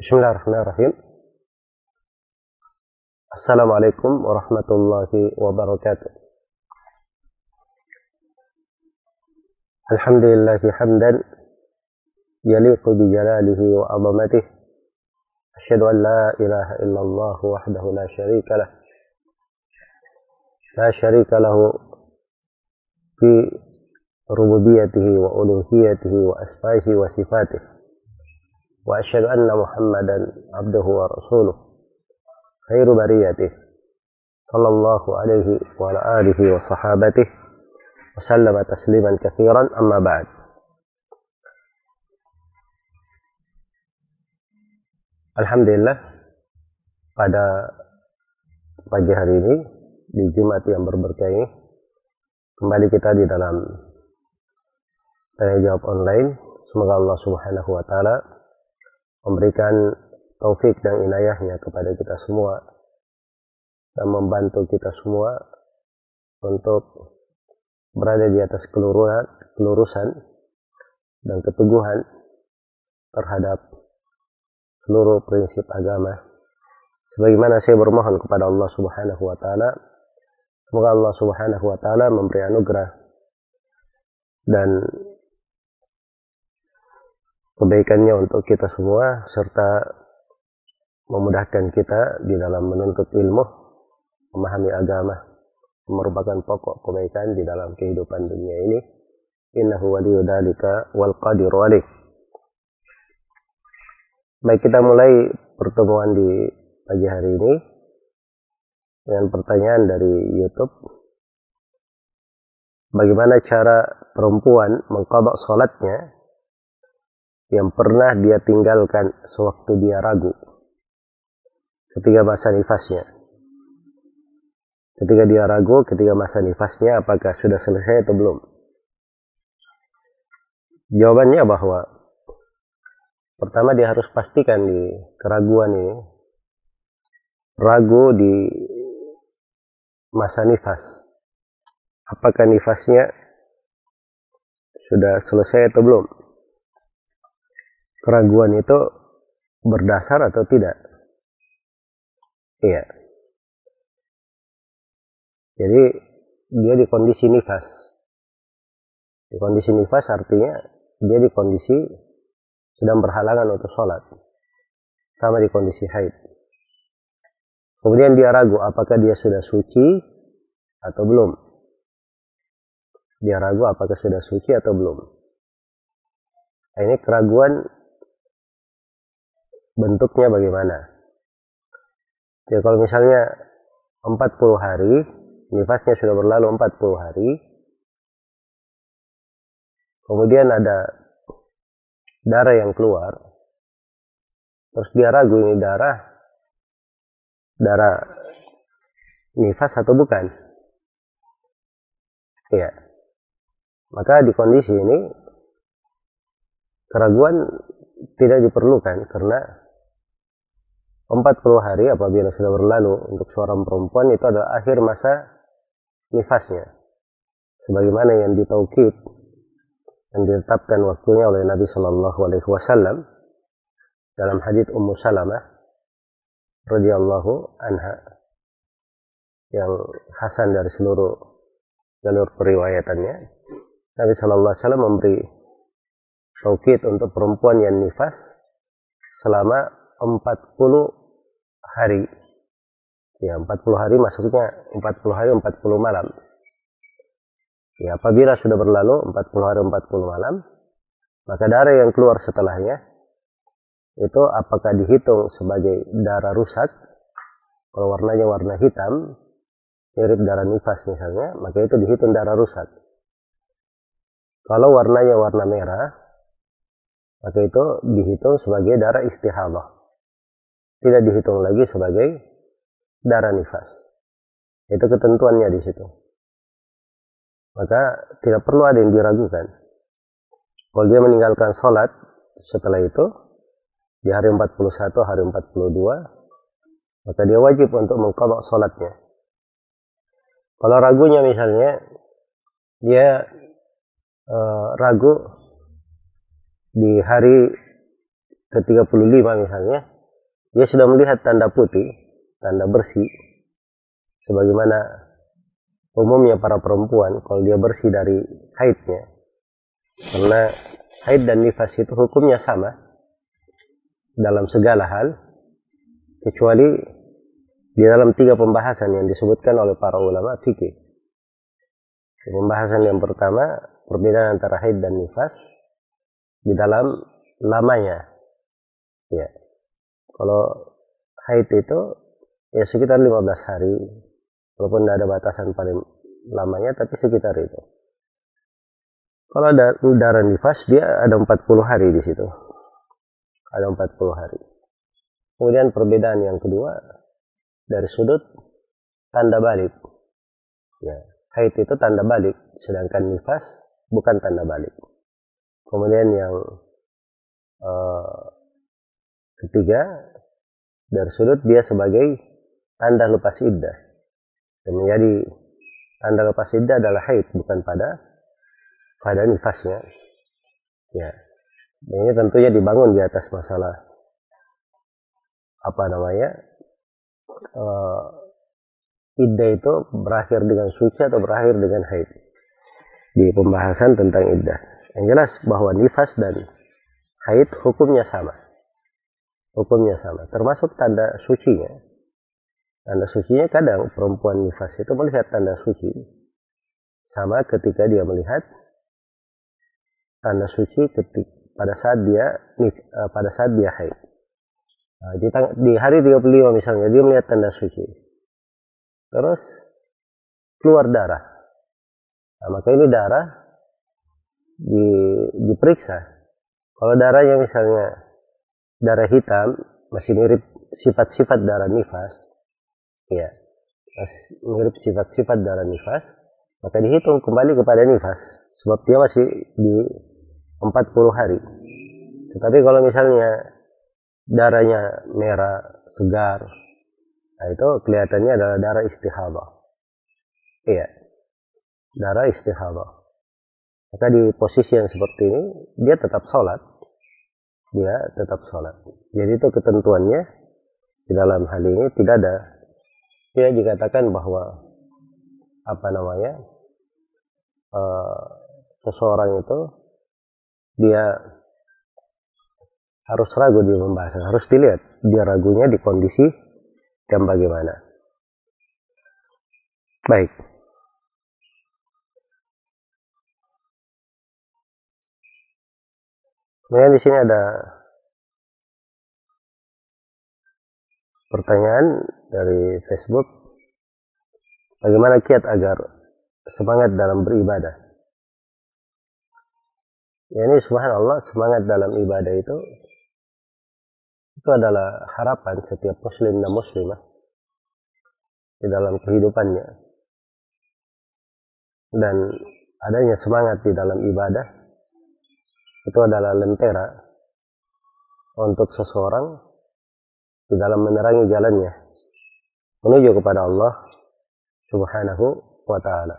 بسم الله الرحمن الرحيم السلام عليكم ورحمة الله وبركاته الحمد لله حمدا يليق بجلاله وعظمته أشهد أن لا إله إلا الله وحده لا شريك له لا شريك له في ربوبيته وألوهيته وأسمائه وصفاته وأشهد أن محمدا عبده ورسوله خير بريته صلى الله عليه وعلى آله وصحابته وسلم تسليما كثيرا أما بعد Alhamdulillah pada pagi hari ini di Jumat yang berberkah ini kembali kita di dalam tanya jawab online semoga Allah Subhanahu wa taala memberikan taufik dan inayahnya kepada kita semua dan membantu kita semua untuk berada di atas kelurusan, dan keteguhan terhadap seluruh prinsip agama. Sebagaimana saya bermohon kepada Allah Subhanahu wa taala, semoga Allah Subhanahu wa taala memberi anugerah dan kebaikannya untuk kita semua serta memudahkan kita di dalam menuntut ilmu, memahami agama, merupakan pokok kebaikan di dalam kehidupan dunia ini. Innahu waliyu dalika wal qadiru alaih. Baik kita mulai pertemuan di pagi hari ini dengan pertanyaan dari YouTube. Bagaimana cara perempuan mengqadha salatnya yang pernah dia tinggalkan sewaktu dia ragu ketika masa nifasnya. Ketika dia ragu, ketika masa nifasnya, apakah sudah selesai atau belum? Jawabannya bahwa pertama dia harus pastikan di keraguan ini, ragu di masa nifas. Apakah nifasnya sudah selesai atau belum? Keraguan itu berdasar atau tidak? Iya. Jadi dia di kondisi nifas. Di kondisi nifas artinya dia di kondisi sedang berhalangan untuk sholat. Sama di kondisi haid. Kemudian dia ragu apakah dia sudah suci atau belum. Dia ragu apakah sudah suci atau belum. Nah, ini keraguan bentuknya bagaimana. Ya kalau misalnya 40 hari, nifasnya sudah berlalu 40 hari, kemudian ada darah yang keluar, terus dia ragu ini darah, darah nifas atau bukan. Ya, maka di kondisi ini keraguan tidak diperlukan karena 40 hari apabila sudah berlalu untuk seorang perempuan itu adalah akhir masa nifasnya. Sebagaimana yang ditaukid yang ditetapkan waktunya oleh Nabi Shallallahu Alaihi Wasallam dalam hadits Ummu Salamah radhiyallahu anha yang hasan dari seluruh jalur periwayatannya Nabi Shallallahu Alaihi Wasallam memberi taukid untuk perempuan yang nifas selama 40 hari. Ya, 40 hari maksudnya 40 hari 40 malam. Ya, apabila sudah berlalu 40 hari 40 malam, maka darah yang keluar setelahnya itu apakah dihitung sebagai darah rusak? Kalau warnanya warna hitam, mirip darah nifas misalnya, maka itu dihitung darah rusak. Kalau warnanya warna merah, maka itu dihitung sebagai darah istihadah tidak dihitung lagi sebagai darah nifas. Itu ketentuannya di situ. Maka tidak perlu ada yang diragukan. Kalau dia meninggalkan sholat setelah itu, di hari 41, hari 42, maka dia wajib untuk mengkodok sholatnya. Kalau ragunya misalnya, dia uh, ragu di hari ke-35 misalnya, dia sudah melihat tanda putih, tanda bersih, sebagaimana umumnya para perempuan kalau dia bersih dari haidnya. Karena haid dan nifas itu hukumnya sama dalam segala hal, kecuali di dalam tiga pembahasan yang disebutkan oleh para ulama fikih. Pembahasan yang pertama, perbedaan antara haid dan nifas di dalam lamanya. Ya. Kalau haid itu ya sekitar 15 hari, walaupun tidak ada batasan paling lamanya, tapi sekitar itu. Kalau darah nifas, dia ada 40 hari di situ. Ada 40 hari. Kemudian perbedaan yang kedua, dari sudut tanda balik. Ya, haid itu tanda balik, sedangkan nifas bukan tanda balik. Kemudian yang uh, ketiga, dari sudut dia sebagai tanda lepas iddah. Dan menjadi tanda lepas iddah adalah haid, bukan pada pada nifasnya. Ya. Dan ini tentunya dibangun di atas masalah apa namanya uh, iddah itu berakhir dengan suci atau berakhir dengan haid di pembahasan tentang iddah. Yang jelas bahwa nifas dan haid hukumnya sama. Hukumnya sama. Termasuk tanda sucinya. Tanda sucinya kadang perempuan nifas itu melihat tanda suci. Sama ketika dia melihat tanda suci ketika pada saat dia uh, pada saat dia haid. Nah, di, di hari 35 misalnya dia melihat tanda suci. Terus keluar darah. Nah, maka ini darah di, diperiksa. Kalau darahnya misalnya darah hitam masih mirip sifat-sifat darah nifas, ya, masih mirip sifat-sifat darah nifas, maka dihitung kembali kepada nifas, sebab dia masih di 40 hari. Tetapi kalau misalnya darahnya merah, segar, nah itu kelihatannya adalah darah istihadah. Iya, darah istihadah. Maka di posisi yang seperti ini, dia tetap sholat. Dia tetap sholat. Jadi itu ketentuannya di dalam hal ini tidak ada. Tidak dikatakan bahwa apa namanya uh, seseorang itu dia harus ragu di pembahasan, harus dilihat dia ragunya di kondisi yang bagaimana. Baik. Kemudian di sini ada pertanyaan dari Facebook. Bagaimana kiat agar semangat dalam beribadah? Ya ini subhanallah semangat dalam ibadah itu itu adalah harapan setiap muslim dan muslimah di dalam kehidupannya. Dan adanya semangat di dalam ibadah itu adalah lentera untuk seseorang di dalam menerangi jalannya menuju kepada Allah Subhanahu wa taala.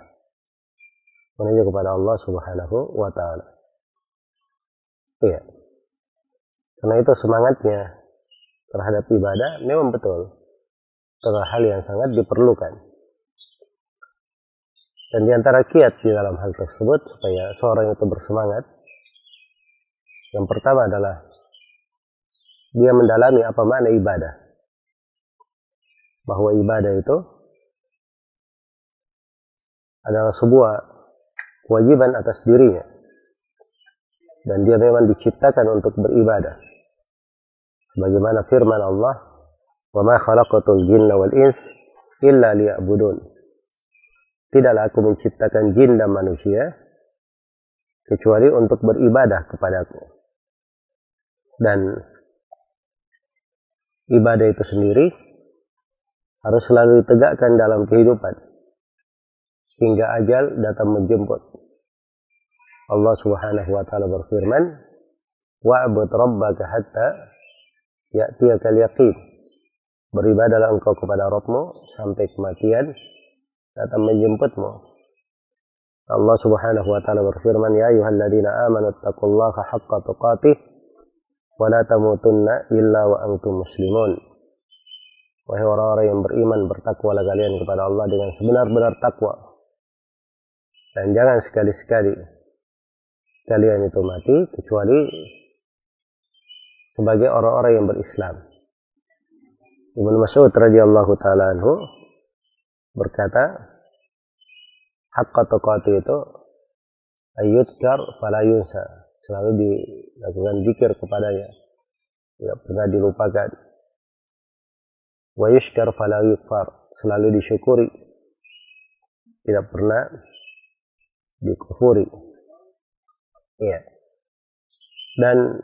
Menuju kepada Allah Subhanahu wa taala. Iya. Karena itu semangatnya terhadap ibadah memang betul. Itu hal yang sangat diperlukan. Dan di antara kiat di dalam hal tersebut supaya seorang itu bersemangat, yang pertama adalah dia mendalami apa makna ibadah. Bahwa ibadah itu adalah sebuah kewajiban atas dirinya dan dia memang diciptakan untuk beribadah. Sebagaimana firman Allah, "Wa ma khalaqatul jinna wal ins illa liya'budun." Tidaklah aku menciptakan jin dan manusia kecuali untuk beribadah kepadaku. Dan ibadah itu sendiri harus selalu ditegakkan dalam kehidupan hingga ajal datang menjemput. Allah Subhanahu wa taala berfirman, "Wa'bud rabbaka hatta ya'tiyakal yaqin." Beribadalah engkau kepada Rabbmu sampai kematian datang menjemputmu. Allah Subhanahu wa taala berfirman, "Ya ayyuhalladzina amanu taqullaha haqqa tuqatih wala tamutunna illa wa antum muslimun. Wahai orang-orang yang beriman bertakwalah kalian kepada Allah dengan sebenar-benar takwa. Dan jangan sekali-sekali kalian itu mati kecuali sebagai orang-orang yang berislam. Ibnu Mas'ud radhiyallahu taala anhu berkata haqqa taqati itu ayyudkar fala yunsa selalu dilakukan zikir kepadanya. Tidak pernah dilupakan. Wa yushkar fala selalu disyukuri. Tidak pernah dikufuri. Ya dan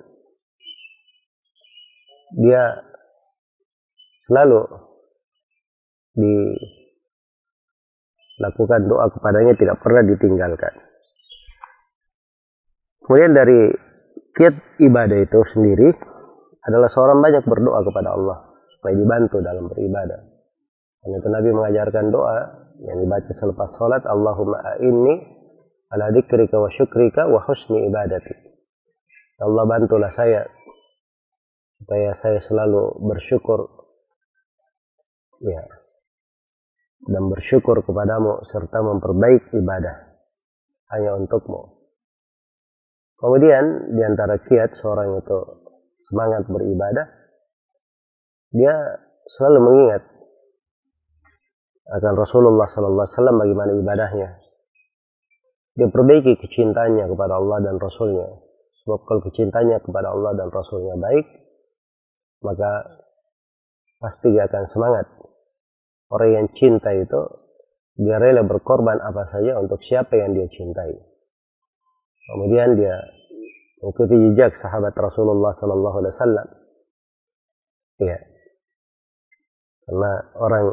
dia selalu dilakukan doa kepadanya tidak pernah ditinggalkan Kemudian dari kiat ibadah itu sendiri adalah seorang banyak berdoa kepada Allah supaya dibantu dalam beribadah. Karena itu Nabi mengajarkan doa yang dibaca selepas sholat, Allahumma a'inni ala dikrika wa syukrika wa husni ibadati. Allah bantulah saya supaya saya selalu bersyukur ya dan bersyukur kepadamu serta memperbaik ibadah hanya untukmu. Kemudian di antara kiat seorang itu semangat beribadah, dia selalu mengingat akan Rasulullah Sallallahu Alaihi Wasallam bagaimana ibadahnya. Dia perbaiki kecintanya kepada Allah dan Rasulnya. Sebab kalau kecintanya kepada Allah dan Rasulnya baik, maka pasti dia akan semangat. Orang yang cinta itu, dia rela berkorban apa saja untuk siapa yang dia cintai. Kemudian dia mengikuti jejak sahabat Rasulullah Sallallahu Alaihi Wasallam. Ya, karena orang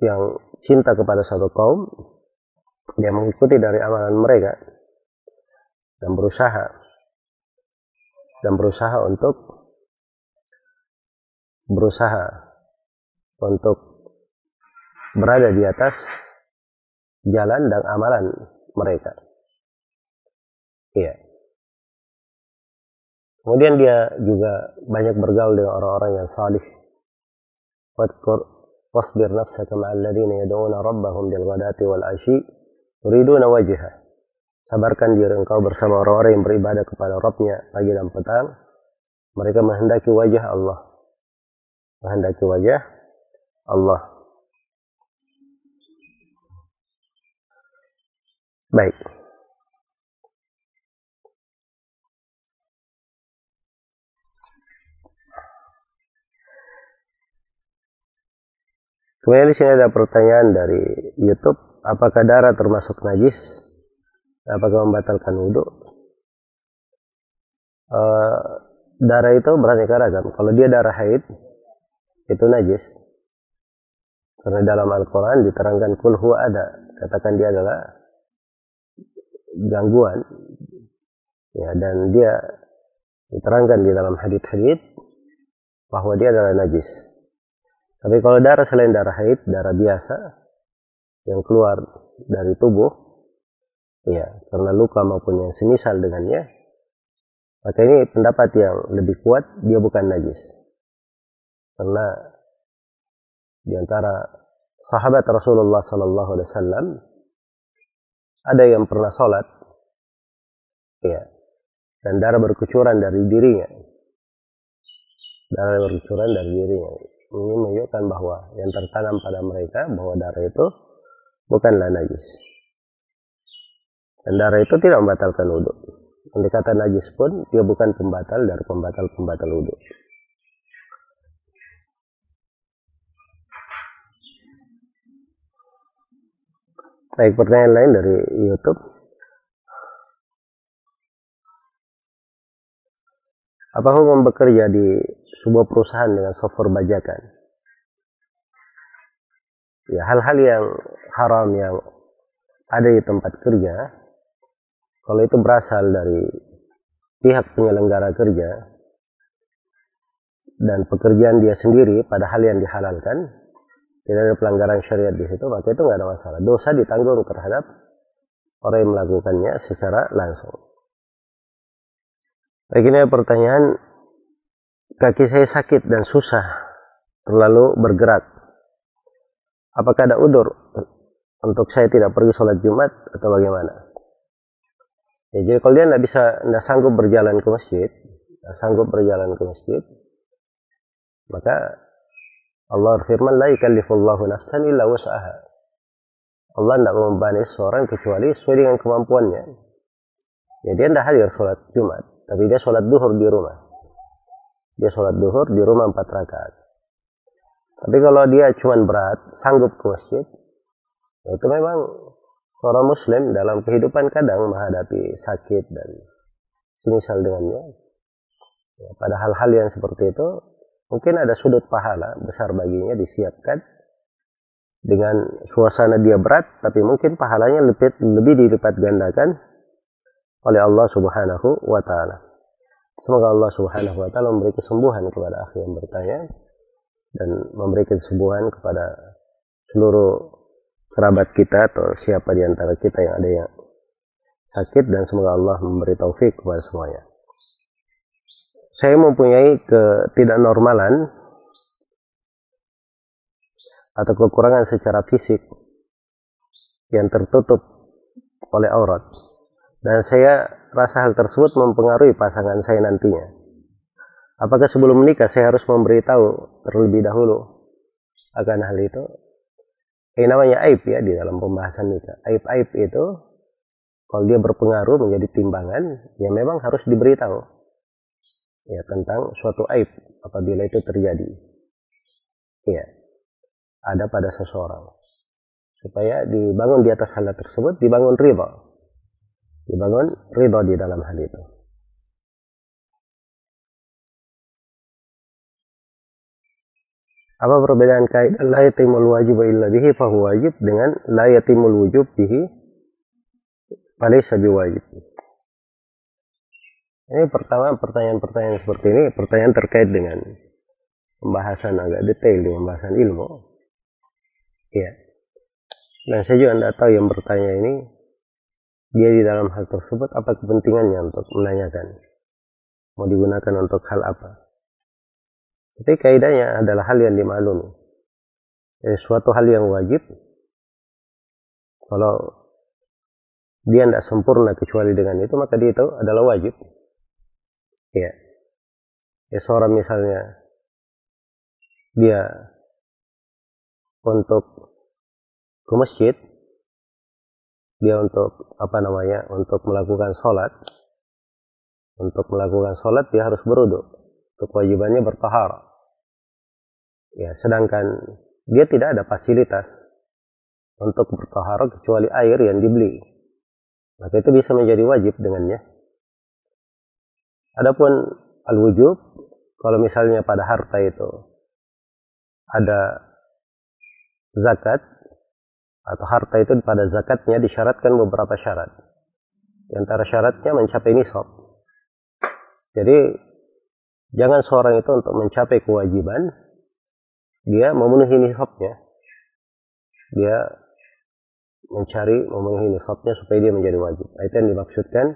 yang cinta kepada satu kaum, dia mengikuti dari amalan mereka dan berusaha dan berusaha untuk berusaha untuk berada di atas jalan dan amalan mereka. Iya. Kemudian dia juga banyak bergaul dengan orang-orang yang salih. Wadkur wasbir nafsaka ma'al yad'una rabbahum bil ghadati wal ashi yuriduna wajha. Sabarkan diri engkau bersama orang-orang yang beribadah kepada Rabbnya pagi dan petang. Mereka menghendaki wajah Allah. Menghendaki wajah Allah. Baik. Kemudian di sini ada pertanyaan dari YouTube, apakah darah termasuk najis? Apakah membatalkan wudhu? Uh, darah itu beraneka ragam. Kalau dia darah haid, itu najis. Karena dalam Al-Quran diterangkan kul huwa ada. Katakan dia adalah gangguan. Ya, dan dia diterangkan di dalam hadith-hadith bahwa dia adalah najis. Tapi kalau darah selain darah haid, darah biasa yang keluar dari tubuh, ya karena luka maupun yang semisal dengannya, maka ini pendapat yang lebih kuat dia bukan najis. Karena di antara sahabat Rasulullah Sallallahu Alaihi Wasallam ada yang pernah sholat, ya, dan darah berkucuran dari dirinya, darah berkucuran dari dirinya ini menunjukkan bahwa yang tertanam pada mereka bahwa darah itu bukanlah najis. Dan darah itu tidak membatalkan wudhu. Yang kata najis pun dia bukan pembatal dari pembatal-pembatal wudhu. Baik, pertanyaan lain dari YouTube. Apa hukum bekerja di sebuah perusahaan dengan software bajakan. Ya, hal-hal yang haram yang ada di tempat kerja, kalau itu berasal dari pihak penyelenggara kerja dan pekerjaan dia sendiri pada hal yang dihalalkan, tidak ada pelanggaran syariat di situ, maka itu nggak ada masalah. Dosa ditanggung terhadap orang yang melakukannya secara langsung. Baik ini pertanyaan kaki saya sakit dan susah terlalu bergerak. Apakah ada udur untuk saya tidak pergi sholat Jumat atau bagaimana? Ya, jadi kalau dia tidak bisa, tidak sanggup berjalan ke masjid, tidak sanggup berjalan ke masjid, maka Allah firman, La ikallifullahu nafsan illa wasaha. Allah tidak membani seorang kecuali sesuai dengan kemampuannya. Ya, dia tidak hadir sholat Jumat, tapi dia sholat duhur di rumah. Dia sholat duhur di rumah empat rakaat. Tapi kalau dia cuma berat, sanggup ke masjid, ya itu memang seorang muslim dalam kehidupan kadang menghadapi sakit dan semisal dengannya. Ya, pada hal-hal yang seperti itu, mungkin ada sudut pahala besar baginya disiapkan dengan suasana dia berat, tapi mungkin pahalanya lebih, lebih dilipat gandakan oleh Allah Subhanahu wa Ta'ala. Semoga Allah Subhanahu wa Ta'ala memberi kesembuhan kepada akhir yang bertanya dan memberi kesembuhan kepada seluruh kerabat kita atau siapa di antara kita yang ada yang sakit dan semoga Allah memberi taufik kepada semuanya. Saya mempunyai ketidaknormalan atau kekurangan secara fisik yang tertutup oleh aurat dan saya rasa hal tersebut mempengaruhi pasangan saya nantinya. Apakah sebelum menikah saya harus memberitahu terlebih dahulu akan hal itu ini namanya aib ya di dalam pembahasan nikah. Aib-aib itu kalau dia berpengaruh menjadi timbangan, ya memang harus diberitahu ya tentang suatu aib apabila itu terjadi. Ya, ada pada seseorang supaya dibangun di atas hal tersebut, dibangun riba, dibangun riba di dalam hal itu. Apa perbedaan kaidah la yatimul wajib illa bihi fahuwa wajib dengan la yatimul wujub bihi falaysa biwajib. Ini pertama pertanyaan-pertanyaan seperti ini pertanyaan terkait dengan pembahasan agak detail di pembahasan ilmu. Ya. Dan saya juga tidak tahu yang bertanya ini dia di dalam hal tersebut apa kepentingannya untuk menanyakan mau digunakan untuk hal apa. Tapi kaidahnya adalah hal yang dimaklumi. Jadi suatu hal yang wajib, kalau dia tidak sempurna kecuali dengan itu, maka dia itu adalah wajib. Ya. Ya seorang misalnya, dia untuk ke masjid, dia untuk apa namanya, untuk melakukan sholat, untuk melakukan sholat dia harus beruduk. Kewajibannya bertahara. Ya, sedangkan dia tidak ada fasilitas untuk bertohara kecuali air yang dibeli. Maka itu bisa menjadi wajib dengannya. Adapun al-wujub, kalau misalnya pada harta itu ada zakat, atau harta itu pada zakatnya disyaratkan beberapa syarat. Di antara syaratnya mencapai nisab. Jadi, jangan seorang itu untuk mencapai kewajiban, dia memenuhi nisabnya. Dia mencari memenuhi nisabnya supaya dia menjadi wajib. Itu yang dimaksudkan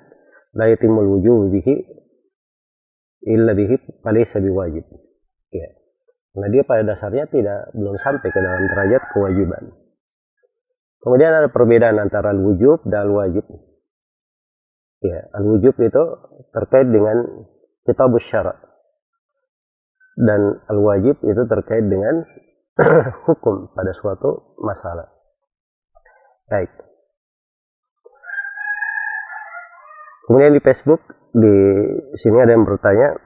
la yatimul wujub bihi illa bihi falaysa biwajib. Ya. Karena dia pada dasarnya tidak belum sampai ke dalam derajat kewajiban. Kemudian ada perbedaan antara al-wujub dan al-wajib. Ya, al-wujub itu terkait dengan kitab syarat dan al-wajib itu terkait dengan hukum pada suatu masalah. Baik. Kemudian di Facebook di sini ada yang bertanya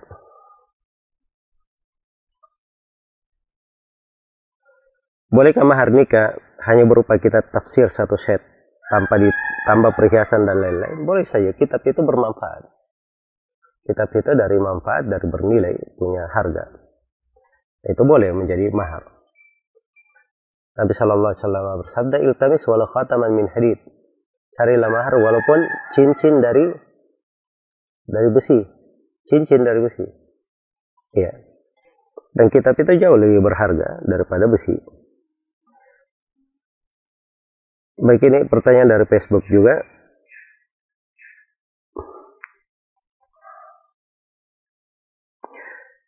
Bolehkah mahar nikah hanya berupa kitab tafsir satu set tanpa ditambah perhiasan dan lain-lain? Boleh saja, kitab itu bermanfaat. Kitab itu dari manfaat, dari bernilai, punya harga. Itu boleh menjadi mahar. Nabi Shallallahu Alaihi Wasallam bersabda, "Iltamis walau khataman min hadid." Carilah mahar walaupun cincin dari dari besi, cincin dari besi. Ya. Dan kitab itu jauh lebih berharga daripada besi. Baik ini pertanyaan dari Facebook juga.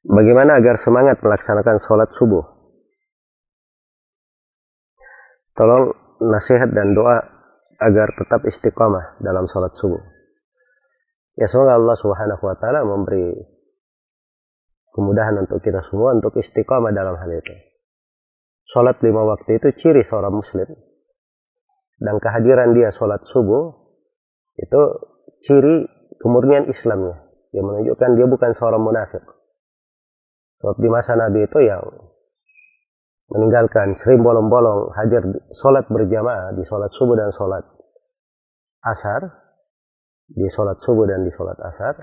Bagaimana agar semangat melaksanakan sholat subuh? Tolong nasihat dan doa agar tetap istiqamah dalam sholat subuh. Ya semoga Allah Subhanahu wa taala memberi kemudahan untuk kita semua untuk istiqamah dalam hal itu. Sholat lima waktu itu ciri seorang muslim. Dan kehadiran dia sholat subuh itu ciri kemurnian Islamnya. Yang menunjukkan dia bukan seorang munafik. Sebab di masa Nabi itu yang meninggalkan sering bolong-bolong hadir sholat berjamaah di sholat subuh dan sholat asar di sholat subuh dan di sholat asar,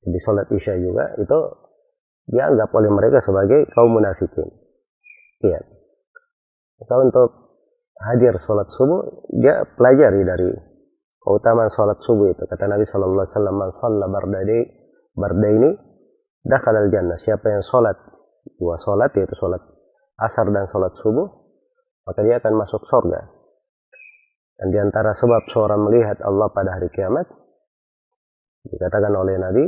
di sholat isya juga, itu dianggap oleh mereka sebagai kaum munafikin. Iya. Maka untuk hadir sholat subuh, dia pelajari dari keutamaan sholat subuh itu. Kata Nabi Shallallahu Alaihi Wasallam, "Man shalla bardai bardaini dakal al jannah." Siapa yang sholat dua sholat yaitu sholat asar dan sholat subuh, maka dia akan masuk surga. Dan di antara sebab seorang melihat Allah pada hari kiamat, dikatakan oleh Nabi,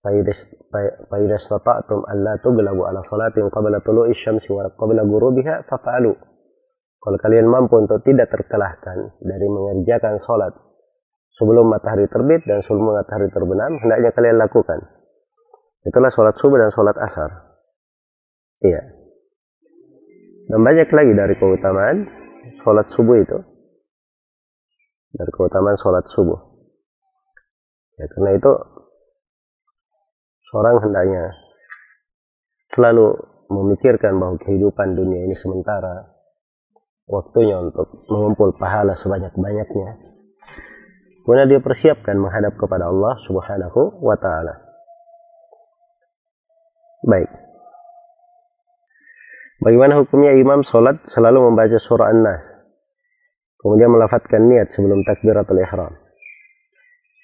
فَإِذَا اسْتَطَعْتُمْ أَلَّا تُغْلَبُوا عَلَى صَلَاةٍ قَبْلَ طُلُوعِ الشَّمْسِ وَقَبْلَ غُرُوبِهَا فَفَعَلُوا kalau kalian mampu untuk tidak terkelahkan dari mengerjakan sholat sebelum matahari terbit dan sebelum matahari terbenam, hendaknya kalian lakukan. Itulah sholat subuh dan sholat asar. Iya. Dan banyak lagi dari keutamaan sholat subuh itu dari keutamaan sholat subuh. Ya, karena itu seorang hendaknya selalu memikirkan bahwa kehidupan dunia ini sementara, waktunya untuk mengumpul pahala sebanyak-banyaknya. Kemudian dia persiapkan menghadap kepada Allah Subhanahu wa taala. Baik. Bagaimana hukumnya imam sholat selalu membaca surah An-Nas? kemudian melafatkan niat sebelum takbiratul ihram.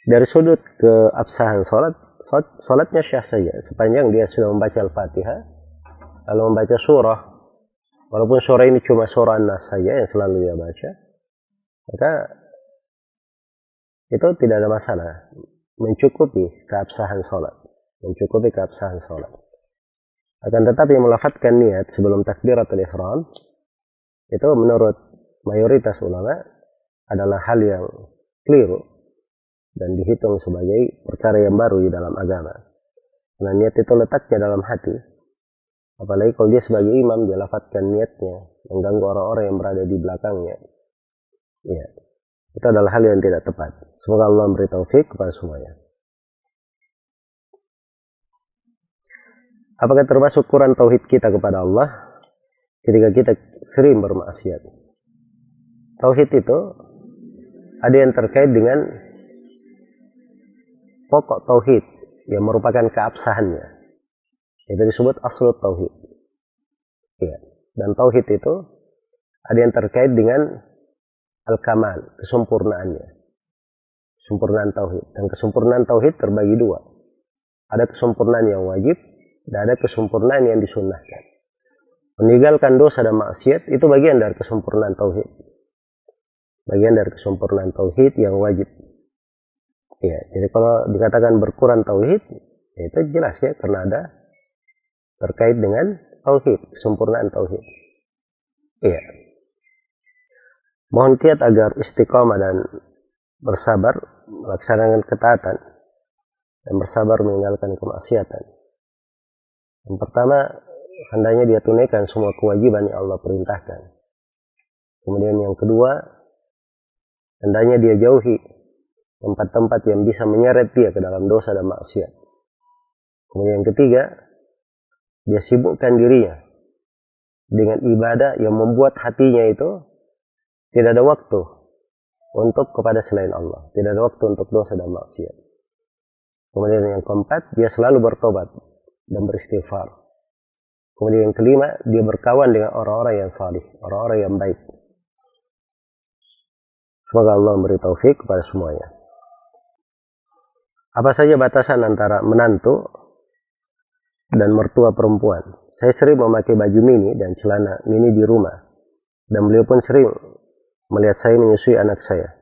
Dari sudut keabsahan sholat, sholatnya syah saja sepanjang dia sudah membaca Al-Fatihah, lalu membaca surah, walaupun surah ini cuma An-Nas saja yang selalu dia baca, maka itu tidak ada masalah, mencukupi keabsahan sholat, mencukupi keabsahan sholat. Akan tetapi melafatkan niat sebelum takbiratul ihram, itu menurut mayoritas ulama adalah hal yang keliru dan dihitung sebagai perkara yang baru di dalam agama. Karena niat itu letaknya dalam hati. Apalagi kalau dia sebagai imam, dia lafatkan niatnya, mengganggu orang-orang yang berada di belakangnya. Ya, itu adalah hal yang tidak tepat. Semoga Allah memberi taufik kepada semuanya. Apakah termasuk ukuran tauhid kita kepada Allah ketika kita sering bermaksiat? Tauhid itu ada yang terkait dengan pokok tauhid yang merupakan keabsahannya. Itu disebut aslut tauhid. Ya. Dan tauhid itu ada yang terkait dengan al-kamal, kesempurnaannya. Kesempurnaan tauhid. Dan kesempurnaan tauhid terbagi dua. Ada kesempurnaan yang wajib dan ada kesempurnaan yang disunnahkan. Meninggalkan dosa dan maksiat itu bagian dari kesempurnaan tauhid bagian dari kesempurnaan tauhid yang wajib. Ya, jadi kalau dikatakan berkurang tauhid, ya itu jelas ya karena ada terkait dengan tauhid, kesempurnaan tauhid. Iya. Mohon kiat agar istiqomah dan bersabar melaksanakan ketaatan dan bersabar meninggalkan kemaksiatan. Yang pertama, hendaknya dia tunaikan semua kewajiban yang Allah perintahkan. Kemudian yang kedua, Hendaknya dia jauhi tempat-tempat yang bisa menyeret dia ke dalam dosa dan maksiat. Kemudian yang ketiga, dia sibukkan dirinya dengan ibadah yang membuat hatinya itu tidak ada waktu untuk kepada selain Allah. Tidak ada waktu untuk dosa dan maksiat. Kemudian yang keempat, dia selalu bertobat dan beristighfar. Kemudian yang kelima, dia berkawan dengan orang-orang yang salih, orang-orang yang baik. Semoga Allah memberi taufik kepada semuanya. Apa saja batasan antara menantu dan mertua perempuan? Saya sering memakai baju mini dan celana mini di rumah. Dan beliau pun sering melihat saya menyusui anak saya.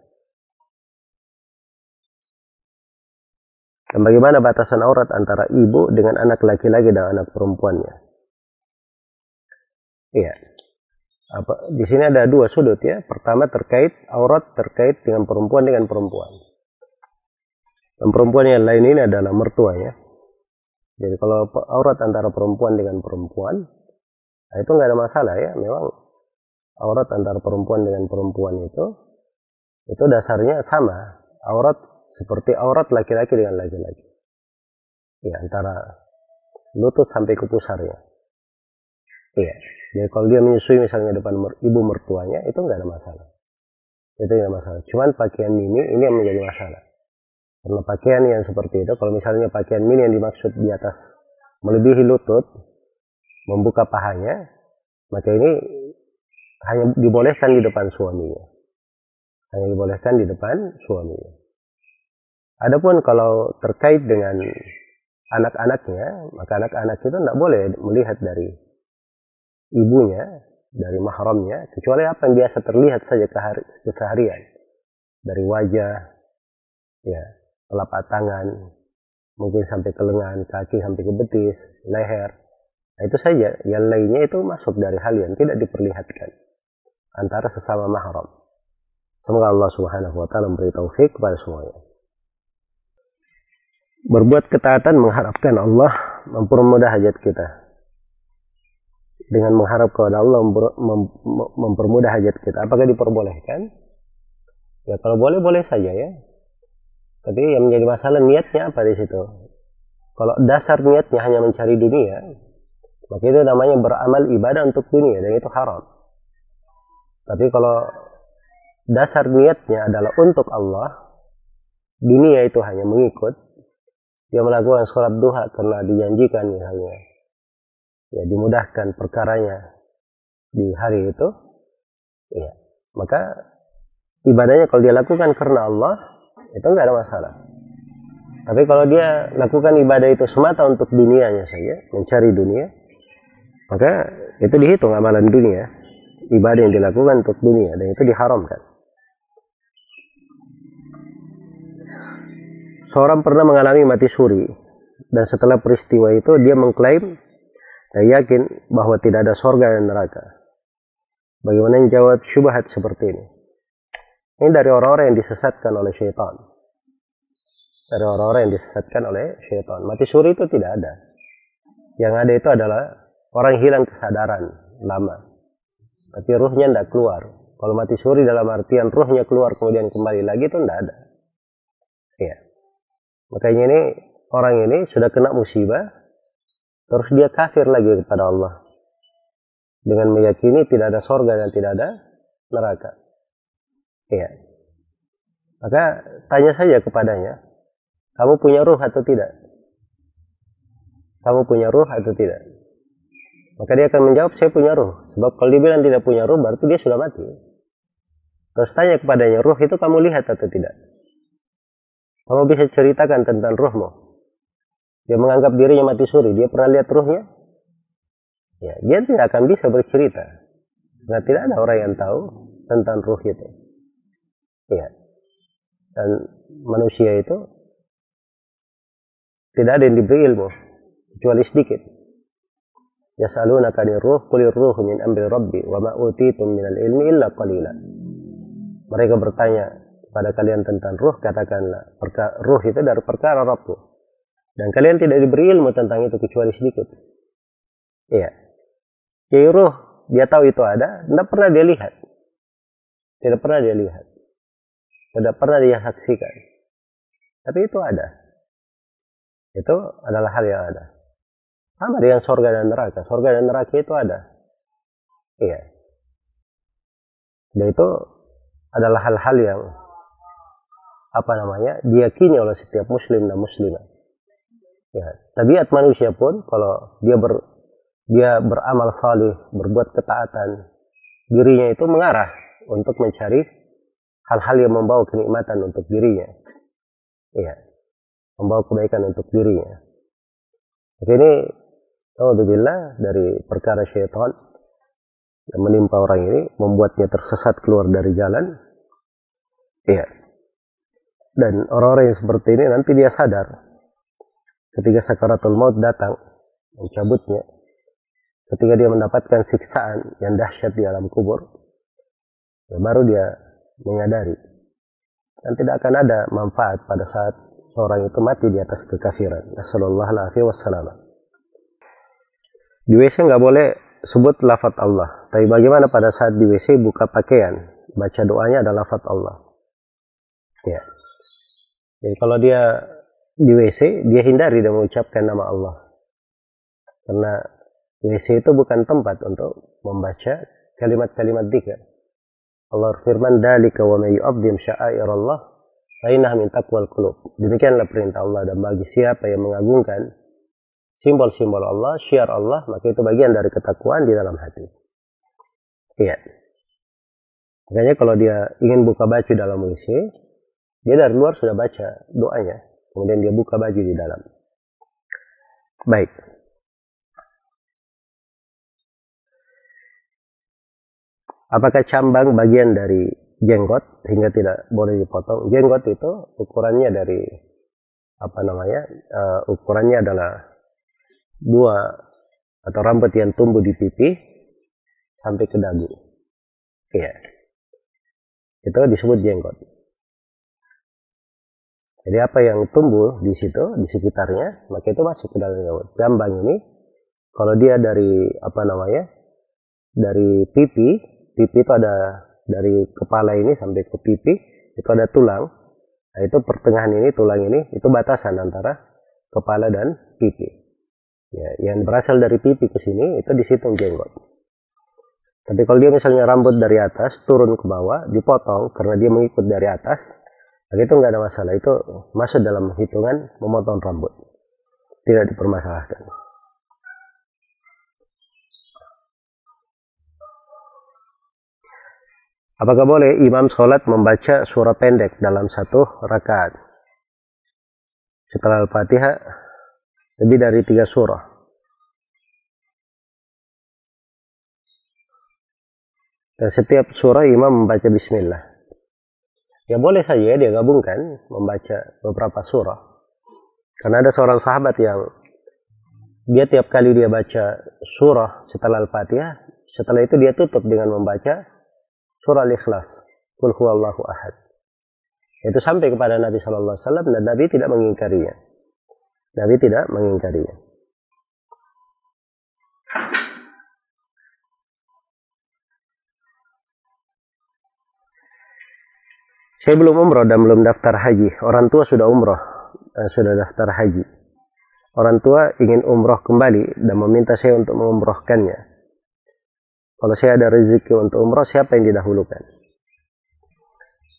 Dan bagaimana batasan aurat antara ibu dengan anak laki-laki dan anak perempuannya? Iya. Apa, di sini ada dua sudut ya. Pertama terkait aurat terkait dengan perempuan dengan perempuan. Dan perempuan yang lain ini adalah mertuanya. Jadi kalau aurat antara perempuan dengan perempuan, nah itu nggak ada masalah ya. Memang aurat antara perempuan dengan perempuan itu, itu dasarnya sama. Aurat seperti aurat laki-laki dengan laki-laki. Ya, antara lutut sampai ke pusarnya. Iya. Jadi kalau dia menyusui misalnya depan ibu mertuanya, itu nggak ada masalah. Itu nggak masalah. Cuman pakaian mini ini yang menjadi masalah. Karena pakaian yang seperti itu, kalau misalnya pakaian mini yang dimaksud di atas melebihi lutut, membuka pahanya, maka ini hanya dibolehkan di depan suaminya. Hanya dibolehkan di depan suaminya. Adapun kalau terkait dengan anak-anaknya, maka anak-anak itu tidak boleh melihat dari ibunya, dari mahramnya, kecuali apa yang biasa terlihat saja keseharian. Dari wajah, ya, telapak tangan, mungkin sampai ke lengan, kaki sampai ke betis, leher. Nah, itu saja. Yang lainnya itu masuk dari hal yang tidak diperlihatkan antara sesama mahram. Semoga Allah Subhanahu wa taala memberi taufik kepada semuanya. Berbuat ketaatan mengharapkan Allah mempermudah hajat kita. Dengan mengharap kepada Allah mempermudah hajat kita. Apakah diperbolehkan? Ya kalau boleh boleh saja ya. Tapi yang menjadi masalah niatnya apa di situ? Kalau dasar niatnya hanya mencari dunia, maka itu namanya beramal ibadah untuk dunia dan itu haram. Tapi kalau dasar niatnya adalah untuk Allah, dunia itu hanya mengikut, dia melakukan sholat duha karena dijanjikan misalnya ya dimudahkan perkaranya di hari itu ya maka ibadahnya kalau dia lakukan karena Allah itu nggak ada masalah tapi kalau dia lakukan ibadah itu semata untuk dunianya saja mencari dunia maka itu dihitung amalan dunia ibadah yang dilakukan untuk dunia dan itu diharamkan seorang pernah mengalami mati suri dan setelah peristiwa itu dia mengklaim dan yakin bahwa tidak ada sorga dan neraka. Bagaimana yang jawab syubhat seperti ini? Ini dari orang-orang yang disesatkan oleh syaitan. Dari orang-orang yang disesatkan oleh syaitan. Mati suri itu tidak ada. Yang ada itu adalah orang hilang kesadaran lama. Tapi ruhnya tidak keluar. Kalau mati suri dalam artian ruhnya keluar kemudian kembali lagi itu tidak ada. Iya. Makanya ini orang ini sudah kena musibah, terus dia kafir lagi kepada Allah. Dengan meyakini tidak ada sorga dan tidak ada neraka. Iya. Maka tanya saja kepadanya, kamu punya ruh atau tidak? Kamu punya ruh atau tidak? Maka dia akan menjawab, saya punya ruh. Sebab kalau dia bilang tidak punya ruh, berarti dia sudah mati. Terus tanya kepadanya, ruh itu kamu lihat atau tidak? Kamu bisa ceritakan tentang ruhmu. Dia menganggap dirinya mati suri. Dia pernah lihat ruhnya? Ya, dia tidak akan bisa bercerita. Karena tidak ada orang yang tahu tentang ruh itu. Ya. Dan manusia itu tidak ada yang diberi ilmu kecuali sedikit. Yas'alunaka ruh kulir ruh min amri rabbi wa ma utitum minal ilmi illa qalila. Mereka bertanya pada kalian tentang ruh, katakanlah, ruh itu dari perkara Rabbku. Dan kalian tidak diberi ilmu tentang itu kecuali sedikit. Iya. Jadi ruh, dia tahu itu ada, tidak pernah dia lihat. Tidak pernah dia lihat. Tidak pernah dia saksikan. Tapi itu ada. Itu adalah hal yang ada. Sama dengan sorga dan neraka. Sorga dan neraka itu ada. Iya. Dan itu adalah hal-hal yang apa namanya diyakini oleh setiap muslim dan muslimah. Ya, tabiat manusia pun kalau dia ber dia beramal salih, berbuat ketaatan, dirinya itu mengarah untuk mencari hal-hal yang membawa kenikmatan untuk dirinya. Ya, membawa kebaikan untuk dirinya. Oke, ini Alhamdulillah dari perkara syaitan yang menimpa orang ini membuatnya tersesat keluar dari jalan. Iya. Dan orang-orang yang seperti ini nanti dia sadar ketika sakaratul maut datang mencabutnya ketika dia mendapatkan siksaan yang dahsyat di alam kubur ya baru dia menyadari dan tidak akan ada manfaat pada saat seorang itu mati di atas kekafiran. Nasallallahu wassalam. Di WC nggak boleh sebut lafat Allah. Tapi bagaimana pada saat di WC buka pakaian, baca doanya adalah lafat Allah. Ya. Jadi kalau dia di WC, dia hindari dan mengucapkan nama Allah. Karena WC itu bukan tempat untuk membaca kalimat-kalimat dikir. Allah firman dalika wa may yu'azzim Allah fainah min taqwal qulub. Demikianlah perintah Allah dan bagi siapa yang mengagungkan simbol-simbol Allah, syiar Allah, maka itu bagian dari ketakwaan di dalam hati. Iya. Makanya kalau dia ingin buka baju dalam WC, dia dari luar sudah baca doanya, kemudian dia buka baju di dalam. Baik. Apakah cambang bagian dari jenggot hingga tidak boleh dipotong? Jenggot itu ukurannya dari apa namanya? Uh, ukurannya adalah dua atau rambut yang tumbuh di pipi sampai ke dagu. Iya. Itu disebut jenggot. Jadi apa yang tumbuh di situ, di sekitarnya, maka itu masuk ke dalam jenggot. Jambang ini, kalau dia dari apa namanya, dari pipi pipi itu ada dari kepala ini sampai ke pipi itu ada tulang. Nah itu pertengahan ini tulang ini itu batasan antara kepala dan pipi. Ya, yang berasal dari pipi ke sini itu dihitung jenggot. Tapi kalau dia misalnya rambut dari atas turun ke bawah dipotong karena dia mengikut dari atas nah itu nggak ada masalah. Itu masuk dalam hitungan memotong rambut. Tidak dipermasalahkan Apakah boleh imam sholat membaca surah pendek dalam satu rakaat? Setelah Al-Fatihah, lebih dari tiga surah. Dan setiap surah imam membaca bismillah. Ya boleh saja dia gabungkan membaca beberapa surah. Karena ada seorang sahabat yang dia tiap kali dia baca surah setelah Al-Fatihah, setelah itu dia tutup dengan membaca surah Al-Ikhlas. Kul huwallahu ahad. Itu sampai kepada Nabi Shallallahu Alaihi Wasallam dan Nabi tidak mengingkarinya. Nabi tidak mengingkarinya. Saya belum umroh dan belum daftar haji. Orang tua sudah umroh dan sudah daftar haji. Orang tua ingin umroh kembali dan meminta saya untuk mengumrohkannya. Kalau saya ada rezeki untuk umroh, siapa yang didahulukan?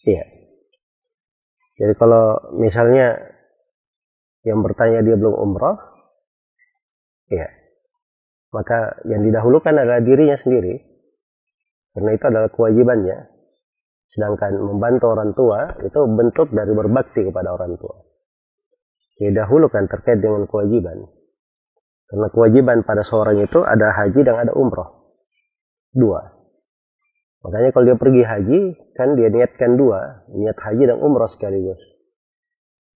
Iya. Jadi kalau misalnya yang bertanya dia belum umroh, iya. Maka yang didahulukan adalah dirinya sendiri. Karena itu adalah kewajibannya. Sedangkan membantu orang tua itu bentuk dari berbakti kepada orang tua. Didahulukan terkait dengan kewajiban. Karena kewajiban pada seorang itu ada haji dan ada umroh dua. Makanya kalau dia pergi haji, kan dia niatkan dua, niat haji dan umroh sekaligus.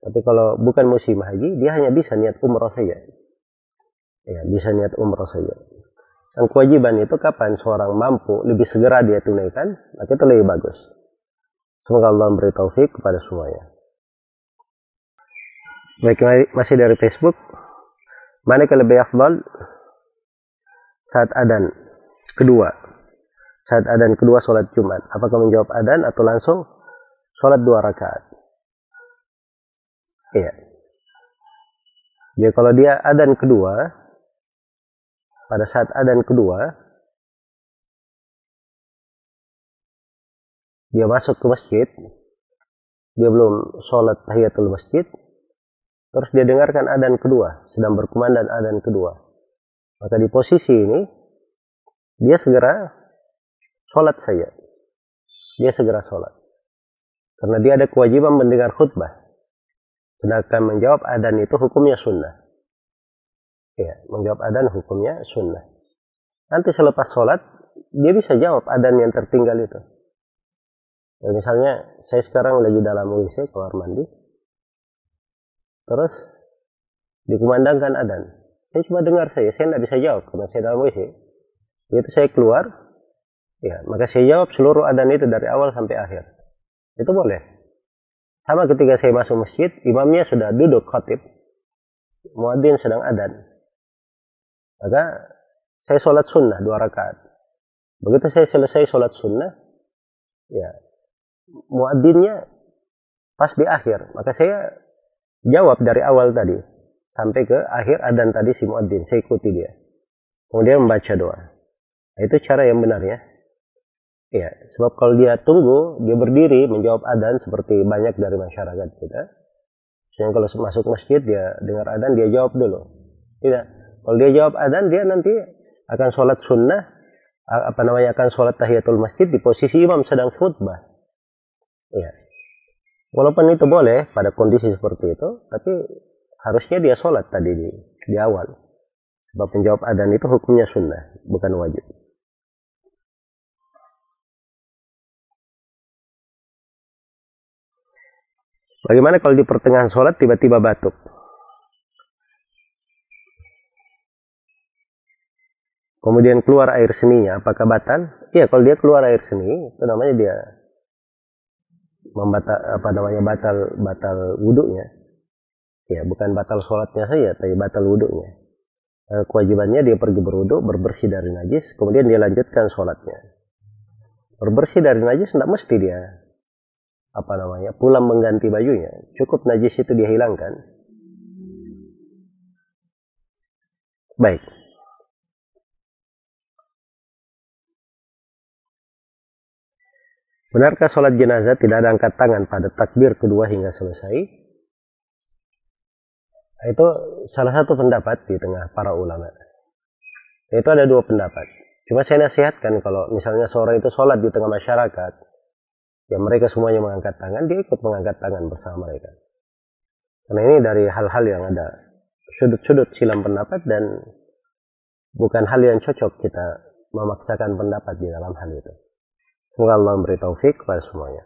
Tapi kalau bukan musim haji, dia hanya bisa niat umroh saja. Ya, bisa niat umroh saja. Dan kewajiban itu kapan seorang mampu lebih segera dia tunaikan, maka itu lebih bagus. Semoga Allah memberi taufik kepada semuanya. Baik, masih dari Facebook. Mana yang lebih afdal saat adan kedua saat adan kedua sholat Jumat? Apakah menjawab adan atau langsung sholat dua rakaat? Iya. Jadi kalau dia adan kedua, pada saat adan kedua, dia masuk ke masjid, dia belum sholat tahiyatul masjid, terus dia dengarkan adan kedua, sedang berkumandang adan kedua. Maka di posisi ini, dia segera sholat saja. Dia segera sholat. Karena dia ada kewajiban mendengar khutbah. Sedangkan menjawab adan itu hukumnya sunnah. Ya, menjawab adan hukumnya sunnah. Nanti selepas sholat, dia bisa jawab adan yang tertinggal itu. Ya, misalnya, saya sekarang lagi dalam WC, keluar mandi. Terus, dikumandangkan adan. Saya cuma dengar saya, saya tidak bisa jawab karena saya dalam WC. Begitu saya keluar, ya maka saya jawab seluruh adan itu dari awal sampai akhir. Itu boleh. Sama ketika saya masuk masjid, imamnya sudah duduk khatib. Muadzin sedang adan. Maka saya sholat sunnah dua rakaat. Begitu saya selesai sholat sunnah, ya muadzinnya pas di akhir. Maka saya jawab dari awal tadi sampai ke akhir adan tadi si muadzin. Saya ikuti dia. Kemudian membaca doa. Nah, itu cara yang benar ya. Ya, sebab kalau dia tunggu, dia berdiri menjawab adan seperti banyak dari masyarakat kita. Sehingga kalau masuk masjid dia dengar adan dia jawab dulu. Tidak. Kalau dia jawab adan dia nanti akan sholat sunnah apa namanya akan sholat tahiyatul masjid di posisi imam sedang khutbah. Ya. Walaupun itu boleh pada kondisi seperti itu, tapi harusnya dia sholat tadi di, di awal. Sebab menjawab adan itu hukumnya sunnah, bukan wajib. Bagaimana kalau di pertengahan sholat tiba-tiba batuk? Kemudian keluar air seninya, apakah batal? Iya, kalau dia keluar air seni, itu namanya dia membatal apa namanya batal batal wudhunya. Ya, bukan batal sholatnya saja, tapi batal wudhunya. Eh, kewajibannya dia pergi berwudhu, berbersih dari najis, kemudian dia lanjutkan sholatnya. Berbersih dari najis tidak mesti dia apa namanya pulang mengganti bajunya cukup najis itu dia hilangkan baik Benarkah sholat jenazah tidak ada angkat tangan pada takbir kedua hingga selesai? Itu salah satu pendapat di tengah para ulama. Itu ada dua pendapat. Cuma saya nasihatkan kalau misalnya seorang itu sholat di tengah masyarakat, ya mereka semuanya mengangkat tangan, dia ikut mengangkat tangan bersama mereka. Karena ini dari hal-hal yang ada sudut-sudut silam pendapat dan bukan hal yang cocok kita memaksakan pendapat di dalam hal itu. Semoga Allah memberi taufik kepada semuanya.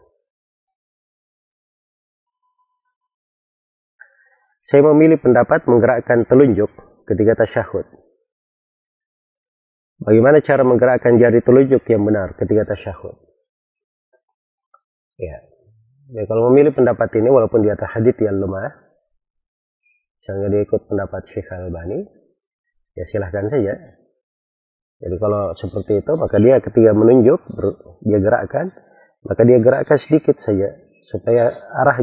Saya memilih pendapat menggerakkan telunjuk ketika tasyahud. Bagaimana cara menggerakkan jari telunjuk yang benar ketika tasyahud? Ya. ya kalau memilih pendapat ini walaupun di atas hadith yang lemah, misalnya dia ikut pendapat Syekh Al-Bani, ya silahkan saja. Jadi kalau seperti itu, maka dia ketika menunjuk, dia gerakkan, maka dia gerakkan sedikit saja supaya arah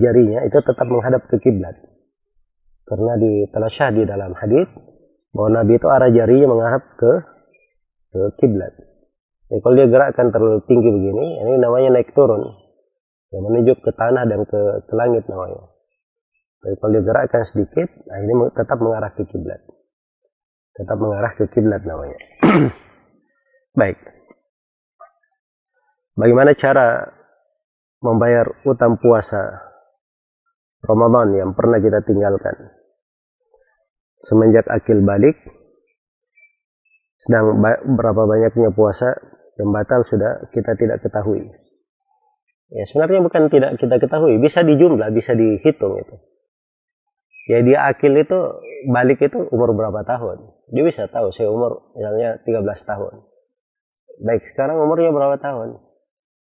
jarinya itu tetap menghadap ke kiblat. Karena di syah di dalam hadith bahwa Nabi itu arah jarinya menghadap ke ke kiblat. Jadi kalau dia gerakkan terlalu tinggi begini, ini namanya naik turun. Yang menunjuk ke tanah dan ke, ke langit namanya. Tapi kalau dia gerakkan sedikit, nah ini tetap mengarah ke kiblat. Tetap mengarah ke kiblat namanya. Baik. Bagaimana cara membayar utang puasa Ramadan yang pernah kita tinggalkan? Semenjak akil balik, sedang berapa banyaknya puasa yang batal sudah kita tidak ketahui. Ya sebenarnya bukan tidak kita ketahui, bisa dijumlah, bisa dihitung itu. Ya dia akil itu balik itu umur berapa tahun? Dia bisa tahu saya umur misalnya 13 tahun. Baik, sekarang umurnya berapa tahun?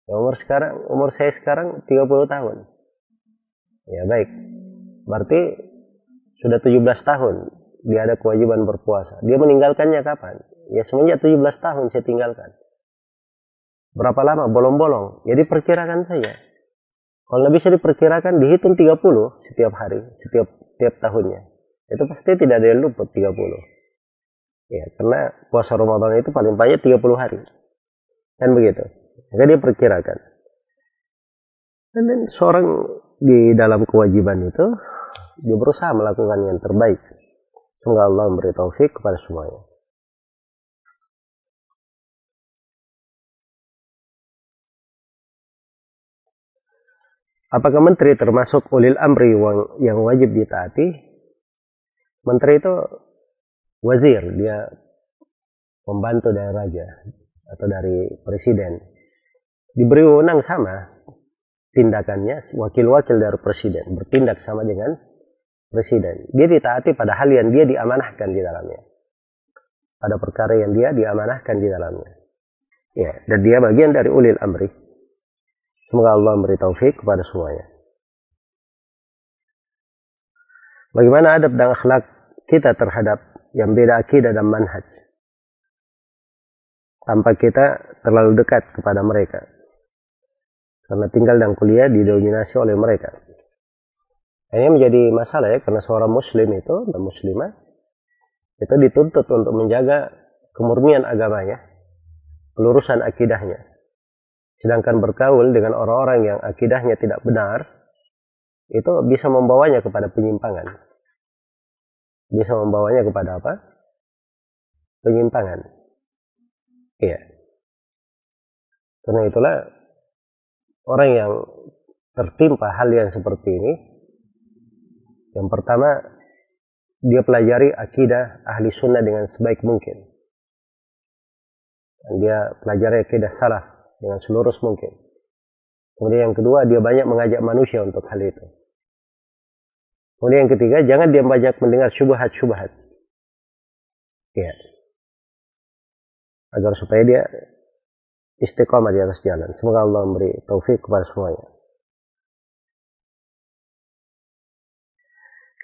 Ya, umur sekarang umur saya sekarang 30 tahun. Ya baik. Berarti sudah 17 tahun dia ada kewajiban berpuasa. Dia meninggalkannya kapan? Ya semenjak 17 tahun saya tinggalkan. Berapa lama? Bolong-bolong. Jadi perkirakan saja. Kalau nggak bisa diperkirakan, dihitung 30 setiap hari, setiap tiap tahunnya. Itu pasti tidak ada yang luput 30. Ya, karena puasa Ramadan itu paling banyak 30 hari. Kan begitu. Maka dia perkirakan. Dan seorang di dalam kewajiban itu, dia berusaha melakukan yang terbaik. Semoga Allah memberi taufik kepada semuanya. Apakah menteri termasuk ulil amri yang wajib ditaati? Menteri itu wazir, dia pembantu dari raja atau dari presiden. Diberi wewenang sama tindakannya wakil-wakil dari presiden bertindak sama dengan presiden. Dia ditaati pada hal yang dia diamanahkan di dalamnya. Pada perkara yang dia diamanahkan di dalamnya. Ya, dan dia bagian dari ulil amri. Semoga Allah memberi taufik kepada semuanya. Bagaimana adab dan akhlak kita terhadap yang beda akidah dan manhaj. Tanpa kita terlalu dekat kepada mereka. Karena tinggal dan kuliah didominasi oleh mereka. Ini menjadi masalah ya, karena seorang muslim itu dan muslimah itu dituntut untuk menjaga kemurnian agamanya, pelurusan akidahnya. Sedangkan bergaul dengan orang-orang yang akidahnya tidak benar, itu bisa membawanya kepada penyimpangan. Bisa membawanya kepada apa? Penyimpangan. Iya. Karena itulah orang yang tertimpa hal yang seperti ini yang pertama, dia pelajari akidah ahli sunnah dengan sebaik mungkin. Dan dia pelajari akidah salah dengan seluruh mungkin. Kemudian yang kedua, dia banyak mengajak manusia untuk hal itu. Kemudian yang ketiga, jangan dia banyak mendengar syubhat-syubhat. Ya. Agar supaya dia istiqomah di atas jalan. Semoga Allah memberi taufik kepada semuanya.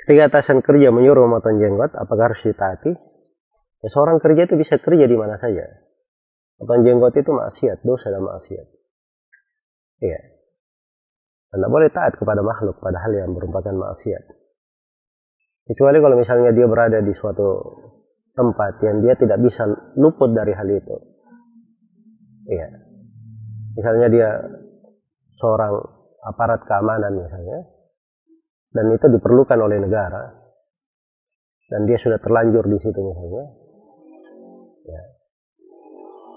Ketika atasan kerja menyuruh memotong jenggot, apakah harus ditaati? Ya, seorang kerja itu bisa kerja di mana saja. Potong jenggot itu maksiat, dosa dan maksiat. Iya. Anda boleh taat kepada makhluk pada hal yang merupakan maksiat. Kecuali kalau misalnya dia berada di suatu tempat yang dia tidak bisa luput dari hal itu. Iya. Misalnya dia seorang aparat keamanan misalnya, dan itu diperlukan oleh negara dan dia sudah terlanjur di situ misalnya ya.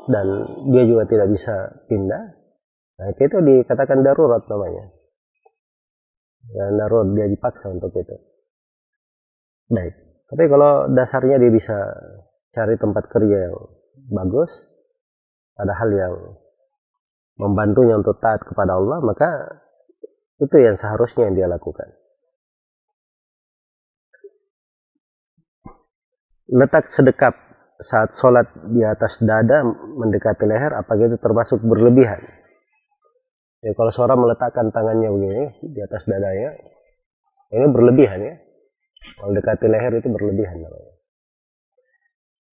Dan dia juga tidak bisa pindah. Nah itu dikatakan darurat namanya. Dan darurat dia dipaksa untuk itu. Baik. Tapi kalau dasarnya dia bisa cari tempat kerja yang bagus ada hal yang membantunya untuk taat kepada Allah maka itu yang seharusnya yang dia lakukan. Letak sedekap saat sholat di atas dada mendekati leher apakah itu termasuk berlebihan. Ya kalau seorang meletakkan tangannya begini di atas dadanya ini berlebihan ya. Kalau dekati leher itu berlebihan namanya.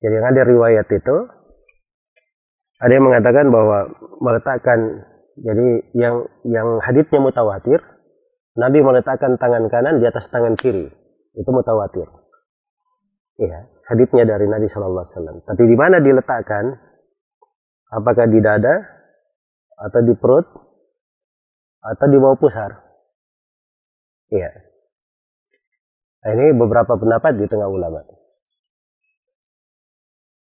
Jadi yang ada riwayat itu ada yang mengatakan bahwa meletakkan jadi yang yang haditsnya mutawatir Nabi meletakkan tangan kanan di atas tangan kiri. Itu mutawatir. Ya haditsnya dari Nabi Shallallahu Alaihi Wasallam. Tapi di mana diletakkan? Apakah di dada atau di perut atau di bawah pusar? Iya. Nah, ini beberapa pendapat di tengah ulama.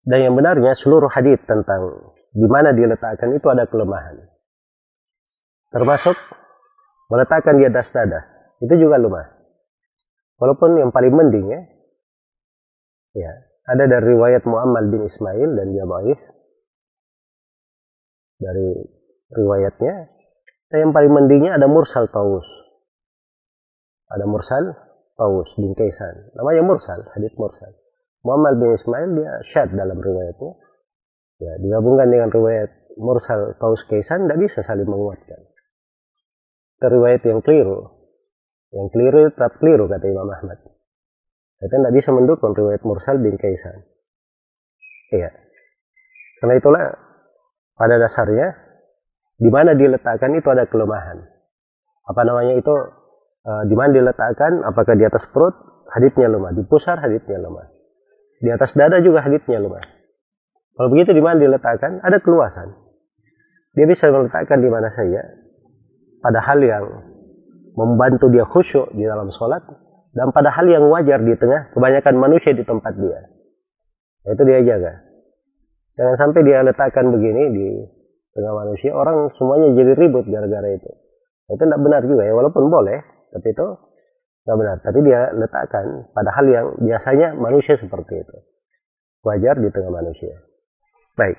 Dan yang benarnya seluruh hadis tentang di mana diletakkan itu ada kelemahan. Termasuk meletakkan di atas dada. Itu juga lemah. Walaupun yang paling mending ya, Ya, ada dari riwayat Muhammad bin Ismail dan dia baik dari riwayatnya. Dan yang paling mendingnya ada Mursal Taus. Ada Mursal Taus bin Kaisan. Namanya Mursal, hadits Mursal. Muhammad bin Ismail dia syad dalam riwayatnya. Ya, digabungkan dengan riwayat Mursal Taus Kaisan tidak bisa saling menguatkan. Riwayat yang keliru. Yang keliru tetap keliru kata Imam Ahmad. Kita tidak bisa mendukung riwayat Mursal bin Kaisan. Iya. Karena itulah pada dasarnya di mana diletakkan itu ada kelemahan. Apa namanya itu e, di mana diletakkan apakah di atas perut haditnya lemah, di pusar haditnya lemah. Di atas dada juga haditnya lemah. Kalau begitu di mana diletakkan ada keluasan. Dia bisa meletakkan di mana saja pada hal yang membantu dia khusyuk di dalam sholat dan pada hal yang wajar di tengah kebanyakan manusia di tempat dia. Itu dia jaga. Jangan sampai dia letakkan begini di tengah manusia, orang semuanya jadi ribut gara-gara itu. Itu tidak benar juga ya, walaupun boleh, tapi itu tidak benar. Tapi dia letakkan pada hal yang biasanya manusia seperti itu. Wajar di tengah manusia. Baik.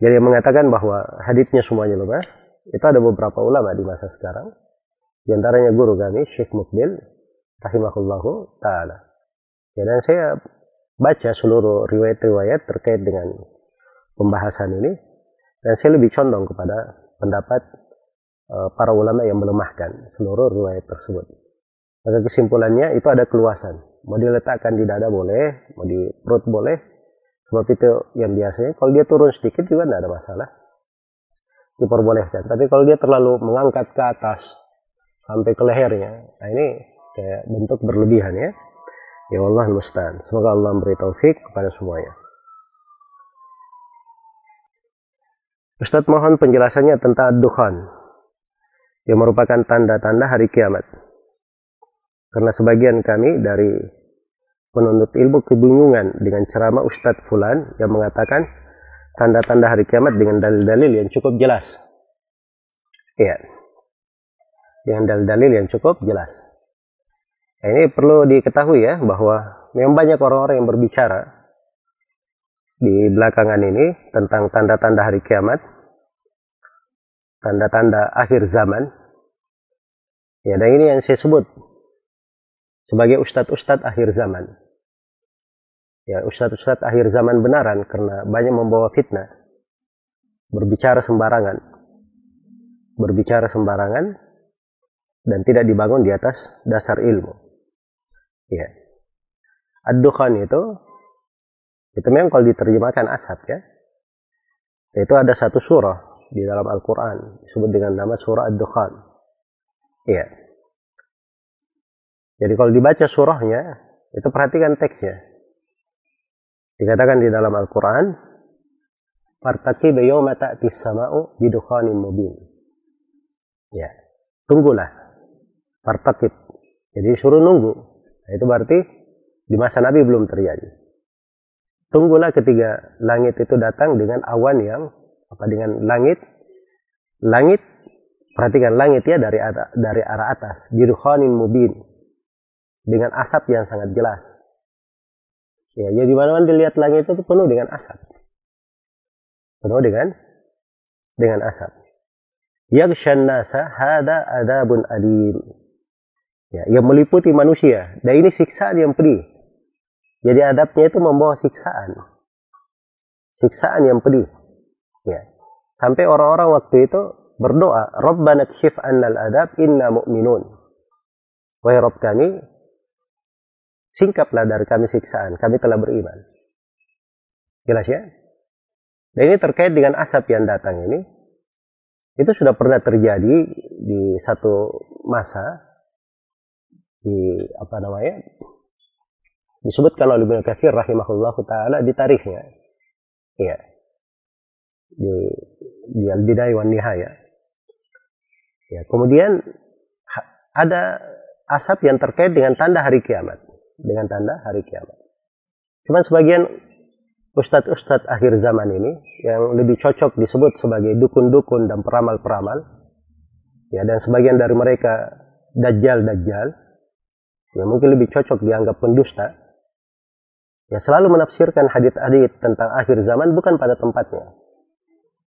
Jadi mengatakan bahwa haditsnya semuanya lemah, itu ada beberapa ulama di masa sekarang. Di antaranya guru kami, Syekh Mukbil, rahimahullahu taala. Ya, dan saya baca seluruh riwayat-riwayat terkait dengan pembahasan ini dan saya lebih condong kepada pendapat uh, para ulama yang melemahkan seluruh riwayat tersebut. Maka kesimpulannya itu ada keluasan. Mau diletakkan di dada boleh, mau di perut boleh. Sebab itu yang biasanya kalau dia turun sedikit juga tidak ada masalah. Diperbolehkan. Tapi kalau dia terlalu mengangkat ke atas sampai ke lehernya, nah ini kayak bentuk berlebihan ya. Ya Allah musta'an. Semoga Allah memberi taufik kepada semuanya. Ustadz mohon penjelasannya tentang dukhan yang merupakan tanda-tanda hari kiamat. Karena sebagian kami dari penuntut ilmu kebingungan dengan ceramah Ustadz Fulan yang mengatakan tanda-tanda hari kiamat dengan dalil-dalil yang cukup jelas. Iya. Dengan dalil-dalil yang cukup jelas. Nah, ini perlu diketahui ya bahwa memang banyak orang-orang yang berbicara di belakangan ini tentang tanda-tanda hari kiamat, tanda-tanda akhir zaman. Ya, dan ini yang saya sebut sebagai ustadz-ustadz akhir zaman. Ya, ustadz-ustadz akhir zaman benaran karena banyak membawa fitnah. Berbicara sembarangan. Berbicara sembarangan dan tidak dibangun di atas dasar ilmu. Ya. Ad-dukhan itu itu memang kalau diterjemahkan asap ya. Itu ada satu surah di dalam Al-Qur'an disebut dengan nama surah Ad-Dukhan. Iya. Jadi kalau dibaca surahnya, itu perhatikan teksnya. Dikatakan di dalam Al-Quran, Partaki yawma ta'ti sama'u bidukhanin mubin. Ya, tunggulah. Partakib. Jadi suruh nunggu. Nah, itu berarti di masa Nabi belum terjadi. Tunggulah ketika langit itu datang dengan awan yang apa dengan langit langit perhatikan langit ya dari dari arah atas bidukhanin mubin dengan asap yang sangat jelas. Ya, jadi mana-mana dilihat langit itu penuh dengan asap. Penuh dengan dengan asap. Yaghshan nasa hada adabun alim. Ya, yang meliputi manusia. Dan ini siksaan yang pedih. Jadi adabnya itu membawa siksaan. Siksaan yang pedih. Ya. Sampai orang-orang waktu itu berdoa, Rabbana kshif annal adab inna mu'minun. Wahai Rabb kami, singkaplah dari kami siksaan, kami telah beriman. Jelas ya? Dan ini terkait dengan asap yang datang ini, itu sudah pernah terjadi di satu masa, di apa namanya, disebutkan oleh Ibnu Katsir rahimahullah taala di tarikhnya. Iya. Di di Al-Bidayah wan Nihaya. Ya, kemudian ada asap yang terkait dengan tanda hari kiamat dengan tanda hari kiamat. Cuman sebagian ustadz-ustadz akhir zaman ini yang lebih cocok disebut sebagai dukun-dukun dan peramal-peramal, ya dan sebagian dari mereka dajjal-dajjal, yang mungkin lebih cocok dianggap pendusta, ya selalu menafsirkan hadit-hadit tentang akhir zaman bukan pada tempatnya.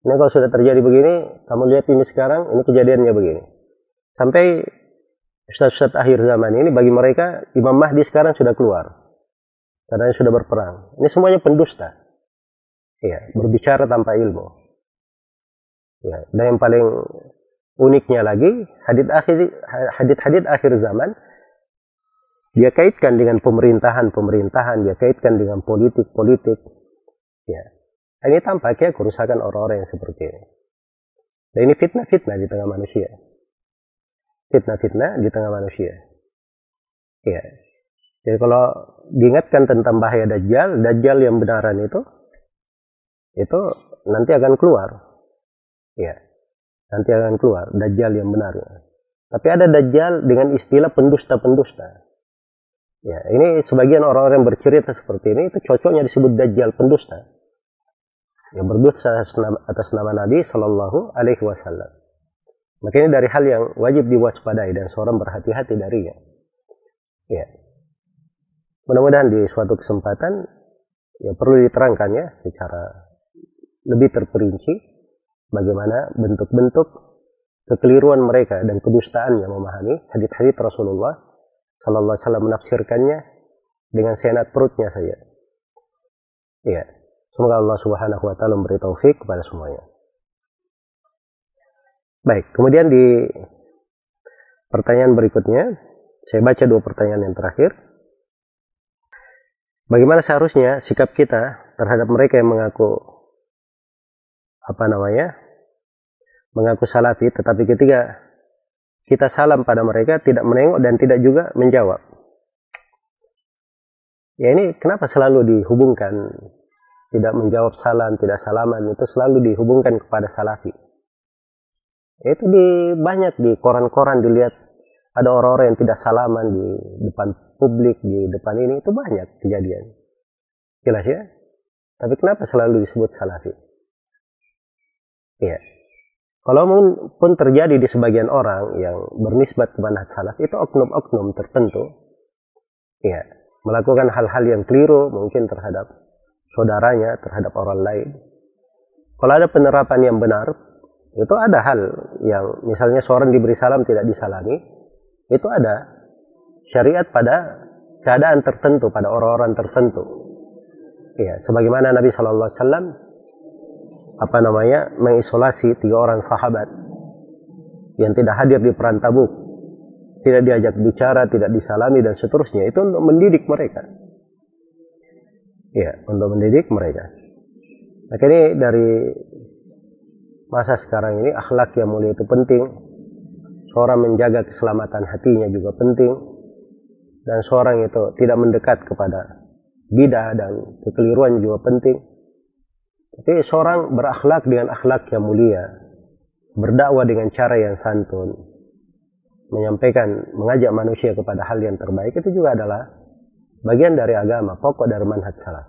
Ini kalau sudah terjadi begini, kamu lihat ini sekarang, ini kejadiannya begini. Sampai Ustaz-ustaz akhir zaman ini bagi mereka Imam Mahdi sekarang sudah keluar. Karena sudah berperang. Ini semuanya pendusta. Ya, berbicara tanpa ilmu. Ya, dan yang paling uniknya lagi, hadit-hadit akhir zaman dia kaitkan dengan pemerintahan-pemerintahan, dia kaitkan dengan politik-politik. Ya. Ini tampaknya kerusakan orang-orang yang seperti ini. Dan ini fitnah-fitnah di tengah manusia fitnah-fitnah di tengah manusia. Ya. Jadi kalau diingatkan tentang bahaya Dajjal, Dajjal yang benaran itu, itu nanti akan keluar. Ya. Nanti akan keluar, Dajjal yang benarnya. Tapi ada Dajjal dengan istilah pendusta-pendusta. Ya, ini sebagian orang-orang yang bercerita seperti ini, itu cocoknya disebut Dajjal pendusta. Yang berdusta atas nama Nabi Shallallahu Alaihi Wasallam. Maka ini dari hal yang wajib diwaspadai dan seorang berhati-hati darinya. Ya. Mudah-mudahan di suatu kesempatan ya perlu diterangkan ya secara lebih terperinci bagaimana bentuk-bentuk kekeliruan mereka dan kedustaan yang memahami hadits-hadits Rasulullah Sallallahu Alaihi Wasallam menafsirkannya dengan senat perutnya saja. Iya. Semoga Allah Subhanahu Wa Taala memberi taufik kepada semuanya. Baik, kemudian di pertanyaan berikutnya, saya baca dua pertanyaan yang terakhir. Bagaimana seharusnya sikap kita terhadap mereka yang mengaku apa namanya mengaku salafi, tetapi ketika kita salam pada mereka tidak menengok dan tidak juga menjawab. Ya ini kenapa selalu dihubungkan tidak menjawab salam, tidak salaman itu selalu dihubungkan kepada salafi. Itu di banyak di koran-koran dilihat ada orang-orang yang tidak salaman di depan publik, di depan ini itu banyak kejadian. Jelas ya? Tapi kenapa selalu disebut salafi? Iya. Kalau pun terjadi di sebagian orang yang bernisbat ke manhaj salaf itu oknum-oknum tertentu ya melakukan hal-hal yang keliru mungkin terhadap saudaranya, terhadap orang lain. Kalau ada penerapan yang benar, itu ada hal yang misalnya seorang diberi salam tidak disalami, itu ada syariat pada keadaan tertentu, pada orang-orang tertentu. Ya, sebagaimana Nabi Shallallahu Alaihi Wasallam apa namanya mengisolasi tiga orang sahabat yang tidak hadir di perang Tabuk, tidak diajak bicara, tidak disalami dan seterusnya itu untuk mendidik mereka. Ya, untuk mendidik mereka. Maka ini dari masa sekarang ini akhlak yang mulia itu penting. Seorang menjaga keselamatan hatinya juga penting. Dan seorang itu tidak mendekat kepada bidah dan kekeliruan juga penting. Tapi seorang berakhlak dengan akhlak yang mulia, berdakwah dengan cara yang santun, menyampaikan, mengajak manusia kepada hal yang terbaik itu juga adalah bagian dari agama, pokok dari manhaj salaf.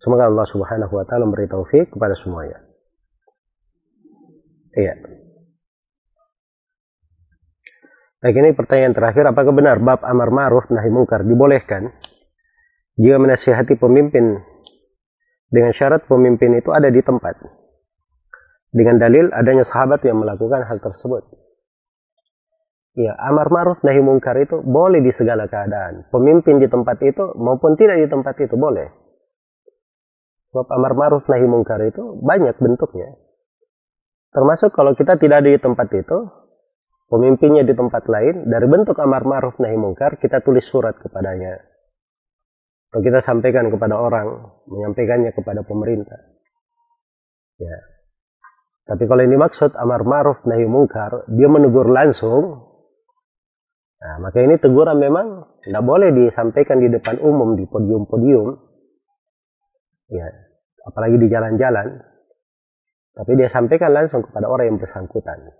Semoga Allah Subhanahu wa taala memberi taufik kepada semuanya. Iya. Baik ini pertanyaan terakhir, apakah benar bab amar ma'ruf nahi mungkar dibolehkan jika menasihati pemimpin dengan syarat pemimpin itu ada di tempat. Dengan dalil adanya sahabat yang melakukan hal tersebut. Ya, amar ma'ruf nahi mungkar itu boleh di segala keadaan. Pemimpin di tempat itu maupun tidak di tempat itu boleh. Sebab amar ma'ruf nahi mungkar itu banyak bentuknya. Termasuk kalau kita tidak ada di tempat itu, pemimpinnya di tempat lain, dari bentuk amar ma'ruf nahi mungkar, kita tulis surat kepadanya atau kita sampaikan kepada orang, menyampaikannya kepada pemerintah. Ya. Tapi kalau ini maksud amar ma'ruf nahi mungkar, dia menegur langsung, nah, maka ini teguran memang tidak boleh disampaikan di depan umum, di podium-podium, ya, apalagi di jalan-jalan, tapi dia sampaikan langsung kepada orang yang bersangkutan.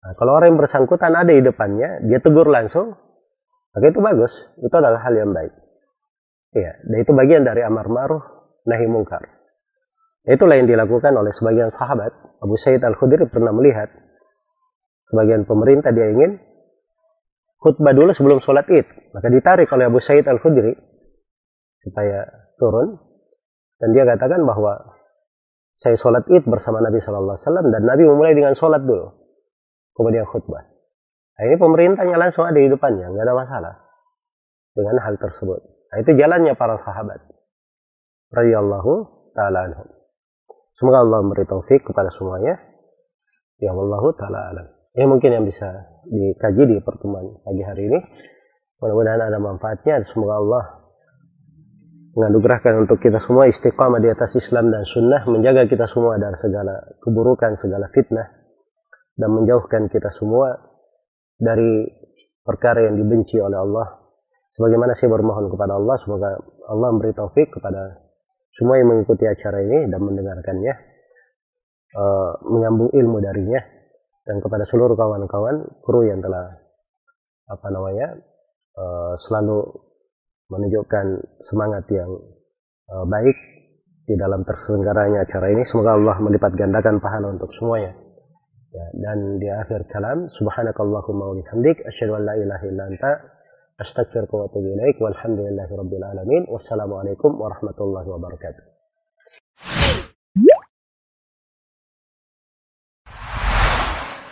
Nah, kalau orang yang bersangkutan ada di depannya, dia tegur langsung, maka itu bagus, itu adalah hal yang baik. Ya, dan itu bagian dari amar ma'ruf nahi mungkar. Itulah yang dilakukan oleh sebagian sahabat. Abu Sayyid Al-Khudri pernah melihat sebagian pemerintah dia ingin khutbah dulu sebelum sholat id. Maka ditarik oleh Abu Sayyid Al-Khudri supaya turun. Dan dia katakan bahwa saya sholat id bersama Nabi Shallallahu Alaihi Wasallam dan Nabi memulai dengan sholat dulu, kemudian khutbah. Nah, ini pemerintahnya langsung ada di depannya, nggak ada masalah dengan hal tersebut. Nah, itu jalannya para sahabat. Radiyallahu ta'ala anhum. Semoga Allah memberi taufik kepada semuanya. Ya Allah ta'ala alam. Ini mungkin yang bisa dikaji di pertemuan pagi hari ini. Mudah-mudahan ada manfaatnya. Semoga Allah menganugerahkan untuk kita semua istiqamah di atas Islam dan Sunnah. Menjaga kita semua dari segala keburukan, segala fitnah. Dan menjauhkan kita semua dari perkara yang dibenci oleh Allah Sebagaimana saya bermohon kepada Allah, semoga Allah memberi taufik kepada semua yang mengikuti acara ini dan mendengarkannya, uh, menyambung ilmu darinya, dan kepada seluruh kawan-kawan kru yang telah apa namanya uh, selalu menunjukkan semangat yang uh, baik di dalam terselenggaranya acara ini. Semoga Allah melipat gandakan pahala untuk semuanya. Ya, dan di akhir kalam, subhanakallahumma wa bihamdik, asyhadu an la ilaha illa anta أستغفرك وأتوب إليك والحمد لله رب العالمين والسلام عليكم ورحمة الله وبركاته.